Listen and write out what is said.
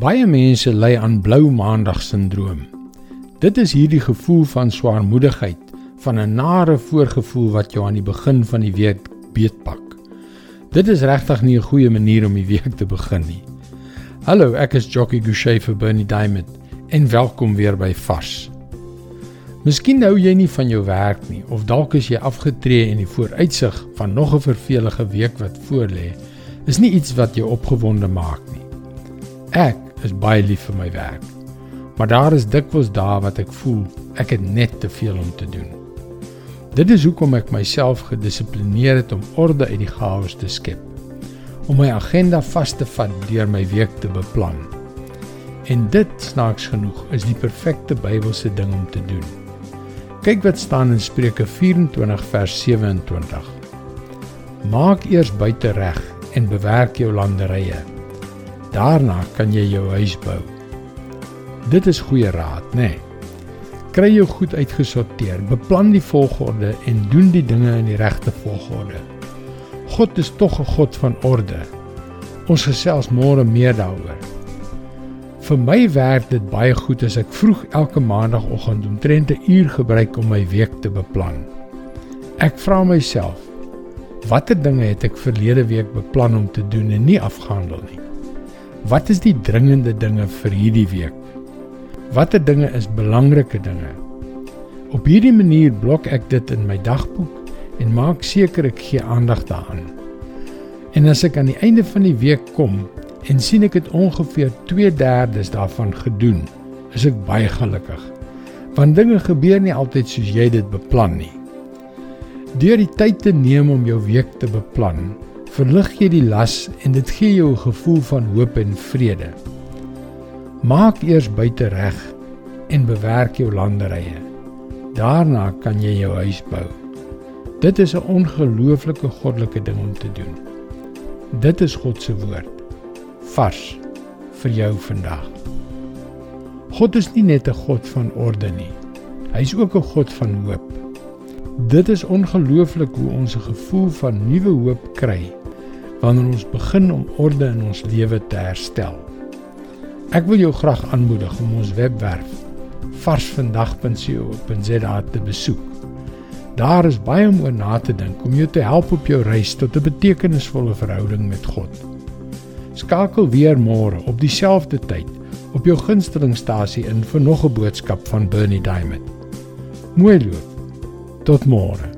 Baie mense ly aan blou maandag sindroom. Dit is hierdie gevoel van swaarmoedigheid, van 'n nare voorgevoel wat jou aan die begin van die week beetpak. Dit is regtig nie 'n goeie manier om die week te begin nie. Hallo, ek is Jockey Gouchee vir Bernie Diamond en welkom weer by Vars. Miskien hou jy nie van jou werk nie of dalk is jy afgetree en die vooruitsig van nog 'n vervelige week wat voorlê is nie iets wat jou opgewonde maak nie. Ek is baie lief vir my werk. Maar daar is dikwels dae wat ek voel ek het net te veel om te doen. Dit is hoekom ek myself gedissiplineer het om orde uit die chaos te skep. Om my agenda vas te vat deur my week te beplan. En dit snaaks genoeg is die perfekte Bybelse ding om te doen. Kyk wat staan in Spreuke 24 vers 27. Maak eers buite reg en bewerk jou landerye Daarna kan jy jou huis bou. Dit is goeie raad, nê? Nee. Kry jou goed uitgesorteer, beplan die volgorde en doen die dinge in die regte volgorde. God is tog 'n God van orde. Ons gesels môre meer daaroor. Vir my werk dit baie goed as ek vroeg elke maandagooggend omtrent 'n uur gebruik om my week te beplan. Ek vra myself, watter dinge het ek verlede week beplan om te doen en nie afgehandel nie? Wat is die dringende dinge vir hierdie week? Watter dinge is belangrike dinge? Op hierdie manier blok ek dit in my dagboek en maak seker ek gee aandag daaraan. En as ek aan die einde van die week kom en sien ek het ongeveer 2/3 daarvan gedoen, is ek baie gelukkig. Want dinge gebeur nie altyd soos jy dit beplan nie. Deur die tyd te neem om jou week te beplan, verlig jy die las en dit gee jou 'n gevoel van hoop en vrede. Maak eers buite reg en bewerk jou landerye. Daarna kan jy jou huis bou. Dit is 'n ongelooflike goddelike ding om te doen. Dit is God se woord vars vir jou vandag. God is nie net 'n God van orde nie. Hy is ook 'n God van hoop. Dit is ongelooflik hoe ons 'n gevoel van nuwe hoop kry wanneer ons begin om orde in ons lewe te herstel. Ek wil jou graag aanmoedig om ons webwerf varsvandag.co.za te besoek. Daar is baie om oor na te dink om jou te help op jou reis tot 'n betekenisvolle verhouding met God. Skakel weer môre op dieselfde tyd op jou gunstelingstasie in vir nog 'n boodskap van Bernie Diamond. Mooi loop. Tot môre.